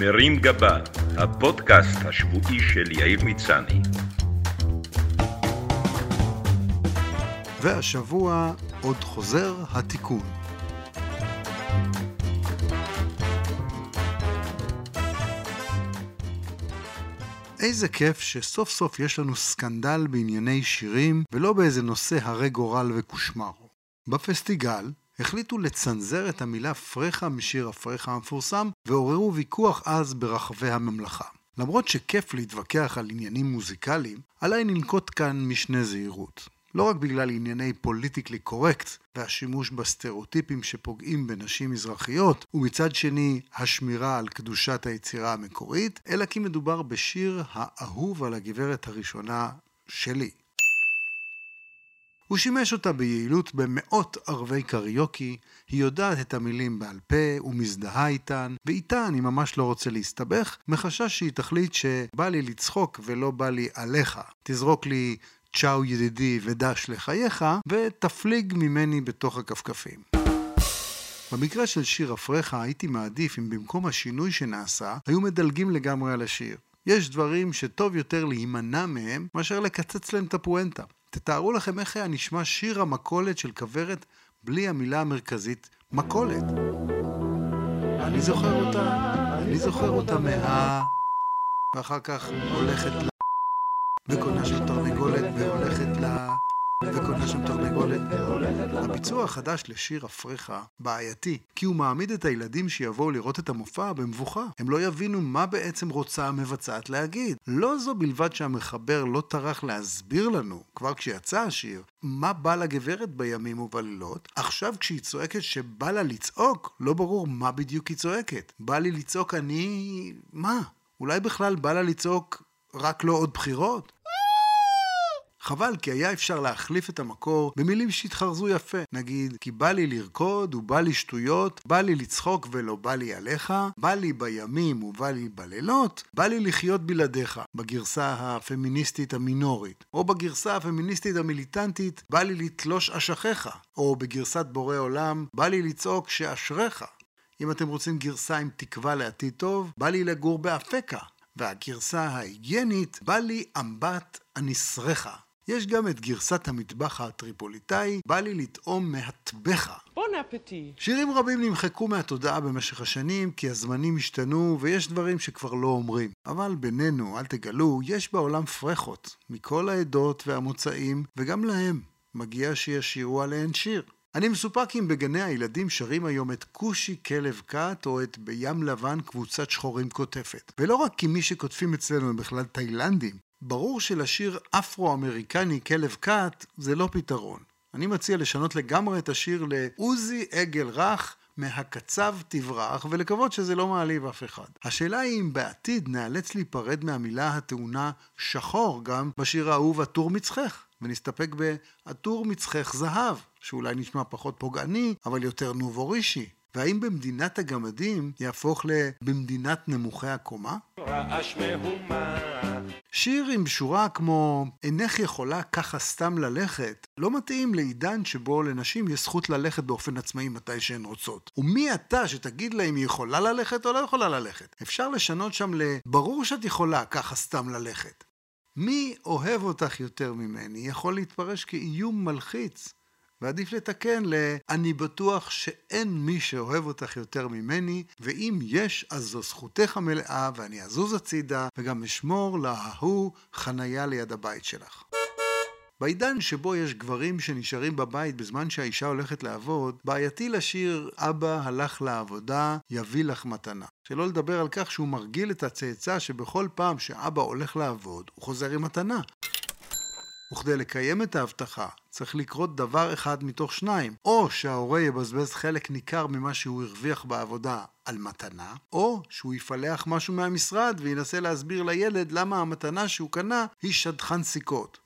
מרים גבה, הפודקאסט השבועי של יאיר מצני. והשבוע עוד חוזר התיקון. איזה כיף שסוף סוף יש לנו סקנדל בענייני שירים ולא באיזה נושא הרי גורל וקושמרו. בפסטיגל החליטו לצנזר את המילה פרחה משיר הפרחה המפורסם ועוררו ויכוח אז ברחבי הממלכה. למרות שכיף להתווכח על עניינים מוזיקליים, עליי לנקוט כאן משנה זהירות. לא רק בגלל ענייני פוליטיקלי קורקט והשימוש בסטריאוטיפים שפוגעים בנשים מזרחיות, ומצד שני השמירה על קדושת היצירה המקורית, אלא כי מדובר בשיר האהוב על הגברת הראשונה שלי. הוא שימש אותה ביעילות במאות ערבי קריוקי, היא יודעת את המילים בעל פה ומזדהה איתן, ואיתה אני ממש לא רוצה להסתבך, מחשש שהיא תחליט שבא לי לצחוק ולא בא לי עליך. תזרוק לי צ'או ידידי ודש לחייך, ותפליג ממני בתוך הכפכפים. במקרה של שיר אפרחה הייתי מעדיף אם במקום השינוי שנעשה, היו מדלגים לגמרי על השיר. יש דברים שטוב יותר להימנע מהם מאשר לקצץ להם את הפואנטה. תתארו לכם איך היה נשמע שיר המכולת של כוורת בלי המילה המרכזית מכולת. אני זוכר אותה, אני זוכר אותה מה... ואחר כך הולכת ל... וקונה של תרנגולת והולכת ל... וקונה שם תרנגולת. הביצוע החדש לשיר אפרחה בעייתי, כי הוא מעמיד את הילדים שיבואו לראות את המופע במבוכה. הם לא יבינו מה בעצם רוצה המבצעת להגיד. לא זו בלבד שהמחבר לא טרח להסביר לנו, כבר כשיצא השיר, מה בא לגברת בימים ובלילות, עכשיו כשהיא צועקת שבא לה לצעוק, לא ברור מה בדיוק היא צועקת. בא לי לצעוק אני... מה? אולי בכלל בא לה לצעוק רק לא עוד בחירות? חבל, כי היה אפשר להחליף את המקור במילים שהתחרזו יפה. נגיד, כי בא לי לרקוד ובא לי שטויות, בא לי לצחוק ולא בא לי עליך, בא לי בימים ובא לי בלילות, בא לי לחיות בלעדיך, בגרסה הפמיניסטית המינורית. או בגרסה הפמיניסטית המיליטנטית, בא לי לתלוש אשכיך. או בגרסת בורא עולם, בא לי לצעוק שאשריך. אם אתם רוצים גרסה עם תקווה לעתיד טוב, בא לי לגור באפקה. והגרסה ההיגיינית, בא לי אמבט הנסרחה. יש גם את גרסת המטבח הטריפוליטאי, בא לי לטעום מהטבחה. בון אפטי. שירים רבים נמחקו מהתודעה במשך השנים, כי הזמנים השתנו ויש דברים שכבר לא אומרים. אבל בינינו, אל תגלו, יש בעולם פרחות, מכל העדות והמוצאים, וגם להם מגיע שישירו עליהן שיר. אני מסופק אם בגני הילדים שרים היום את כושי כלב כת או את בים לבן קבוצת שחורים קוטפת. ולא רק כי מי שקוטפים אצלנו הם בכלל תאילנדים, ברור שלשיר אפרו-אמריקני כלב כת זה לא פתרון. אני מציע לשנות לגמרי את השיר לעוזי עגל רך מהקצב תברח ולקוות שזה לא מעליב אף אחד. השאלה היא אם בעתיד נאלץ להיפרד מהמילה הטעונה שחור גם בשיר האהוב עטור מצחך ונסתפק בעטור מצחך זהב שאולי נשמע פחות פוגעני אבל יותר נובורישי והאם במדינת הגמדים יהפוך ל"במדינת נמוכי הקומה"? רעש מהומה. שיר עם שורה כמו "אינך יכולה ככה סתם ללכת" לא מתאים לעידן שבו לנשים יש זכות ללכת באופן עצמאי מתי שהן רוצות. ומי אתה שתגיד לה אם היא יכולה ללכת או לא יכולה ללכת? אפשר לשנות שם ל"ברור שאת יכולה ככה סתם ללכת". מי אוהב אותך יותר ממני יכול להתפרש כאיום מלחיץ. ועדיף לתקן ל... אני בטוח שאין מי שאוהב אותך יותר ממני, ואם יש, אז זו זכותך המלאה, ואני אזוז הצידה, וגם אשמור לההוא חניה ליד הבית שלך. בעידן שבו יש גברים שנשארים בבית בזמן שהאישה הולכת לעבוד, בעייתי לשיר "אבא הלך לעבודה, יביא לך מתנה". שלא לדבר על כך שהוא מרגיל את הצאצא שבכל פעם שאבא הולך לעבוד, הוא חוזר עם מתנה. וכדי לקיים את ההבטחה, צריך לקרות דבר אחד מתוך שניים. או שההורה יבזבז חלק ניכר ממה שהוא הרוויח בעבודה על מתנה, או שהוא יפלח משהו מהמשרד וינסה להסביר לילד למה המתנה שהוא קנה היא שדכן סיכות.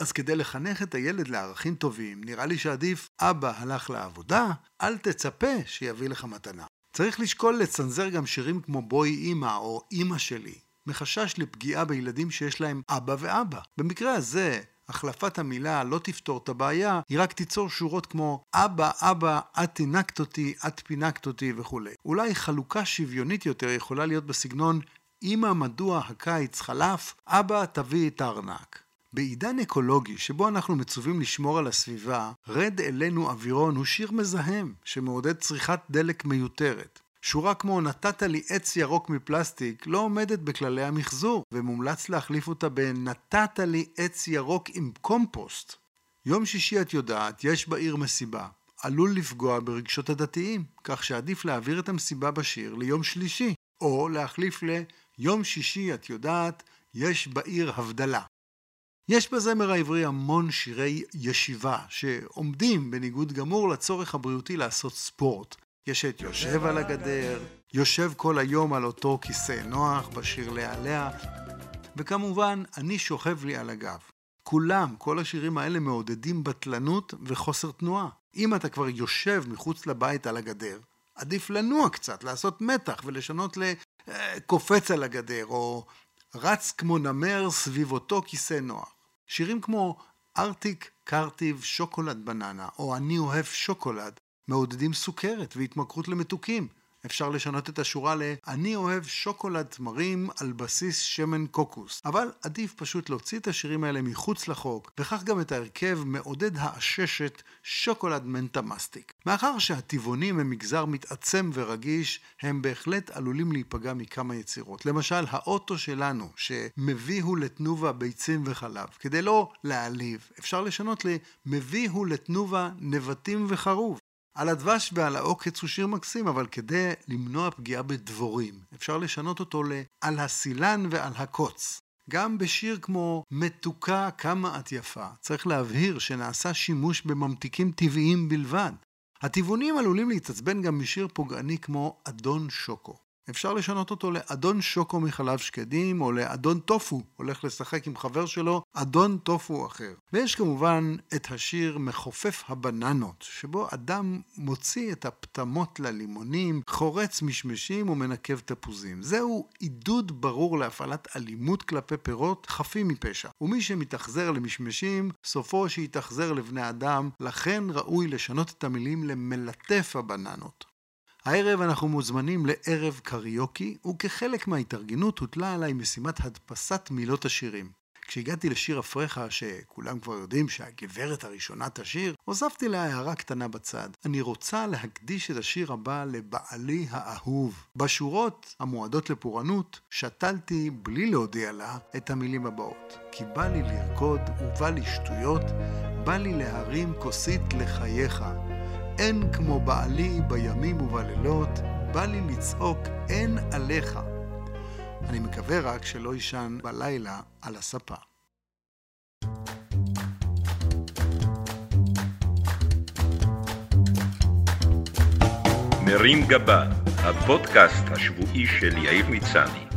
אז כדי לחנך את הילד לערכים טובים, נראה לי שעדיף אבא הלך לעבודה, אל תצפה שיביא לך מתנה. צריך לשקול לצנזר גם שירים כמו בואי אמא או אמא שלי, מחשש לפגיעה בילדים שיש להם אבא ואבא. במקרה הזה, החלפת המילה לא תפתור את הבעיה, היא רק תיצור שורות כמו אבא, אבא, את תינקת אותי, את פינקת אותי וכולי. אולי חלוקה שוויונית יותר יכולה להיות בסגנון אמא, מדוע הקיץ חלף? אבא, תביא את הארנק. בעידן אקולוגי שבו אנחנו מצווים לשמור על הסביבה, רד אלינו אווירון הוא שיר מזהם שמעודד צריכת דלק מיותרת. שורה כמו נתת לי עץ ירוק מפלסטיק לא עומדת בכללי המחזור, ומומלץ להחליף אותה בנתת לי עץ ירוק עם קומפוסט. יום שישי את יודעת, יש בעיר מסיבה. עלול לפגוע ברגשות הדתיים, כך שעדיף להעביר את המסיבה בשיר ליום שלישי, או להחליף ליום שישי את יודעת, יש בעיר הבדלה. יש בזמר העברי המון שירי ישיבה, שעומדים בניגוד גמור לצורך הבריאותי לעשות ספורט. יש את יושב על הגדר, יושב כל היום על אותו כיסא נוח בשיר לאה, וכמובן, אני שוכב לי על הגב. כולם, כל השירים האלה מעודדים בטלנות וחוסר תנועה. אם אתה כבר יושב מחוץ לבית על הגדר, עדיף לנוע קצת, לעשות מתח ולשנות לקופץ על הגדר, או רץ כמו נמר סביב אותו כיסא נוח. שירים כמו ארטיק, קרטיב, שוקולד בננה, או אני אוהב שוקולד, מעודדים סוכרת והתמכרות למתוקים. אפשר לשנות את השורה ל- אני אוהב שוקולד תמרים על בסיס שמן קוקוס. אבל עדיף פשוט להוציא את השירים האלה מחוץ לחוק, וכך גם את ההרכב מעודד העששת שוקולד מנטה מסטיק. מאחר שהטבעונים הם מגזר מתעצם ורגיש, הם בהחלט עלולים להיפגע מכמה יצירות. למשל, האוטו שלנו, שמביאו לתנובה ביצים וחלב, כדי לא להעליב, אפשר לשנות ל"מביאו לתנובה נבטים וחרוב". על הדבש ועל העוקץ הוא שיר מקסים, אבל כדי למנוע פגיעה בדבורים, אפשר לשנות אותו ל"על הסילן ועל הקוץ". גם בשיר כמו "מתוקה כמה את יפה", צריך להבהיר שנעשה שימוש בממתיקים טבעיים בלבד. הטבעונים עלולים להתעצבן גם משיר פוגעני כמו "אדון שוקו". אפשר לשנות אותו לאדון שוקו מחלב שקדים, או לאדון טופו, הולך לשחק עם חבר שלו, אדון טופו אחר. ויש כמובן את השיר מחופף הבננות, שבו אדם מוציא את הפטמות ללימונים, חורץ משמשים ומנקב תפוזים. זהו עידוד ברור להפעלת אלימות כלפי פירות חפים מפשע. ומי שמתאכזר למשמשים, סופו שיתאכזר לבני אדם, לכן ראוי לשנות את המילים למלטף הבננות. הערב אנחנו מוזמנים לערב קריוקי, וכחלק מההתארגנות הוטלה עליי משימת הדפסת מילות השירים. כשהגעתי לשיר אפרחה, שכולם כבר יודעים שהגברת הראשונה תשיר, הוספתי לה הערה קטנה בצד. אני רוצה להקדיש את השיר הבא לבעלי האהוב. בשורות המועדות לפורענות, שתלתי, בלי להודיע לה, את המילים הבאות. כי בא לי לרקוד ובא לי שטויות, בא לי להרים כוסית לחייך. אין כמו בעלי בימים ובלילות, בא לי לצעוק אין עליך. אני מקווה רק שלא יישן בלילה על הספה. מרים גבה, הפודקאסט השבועי של יאיר מצני.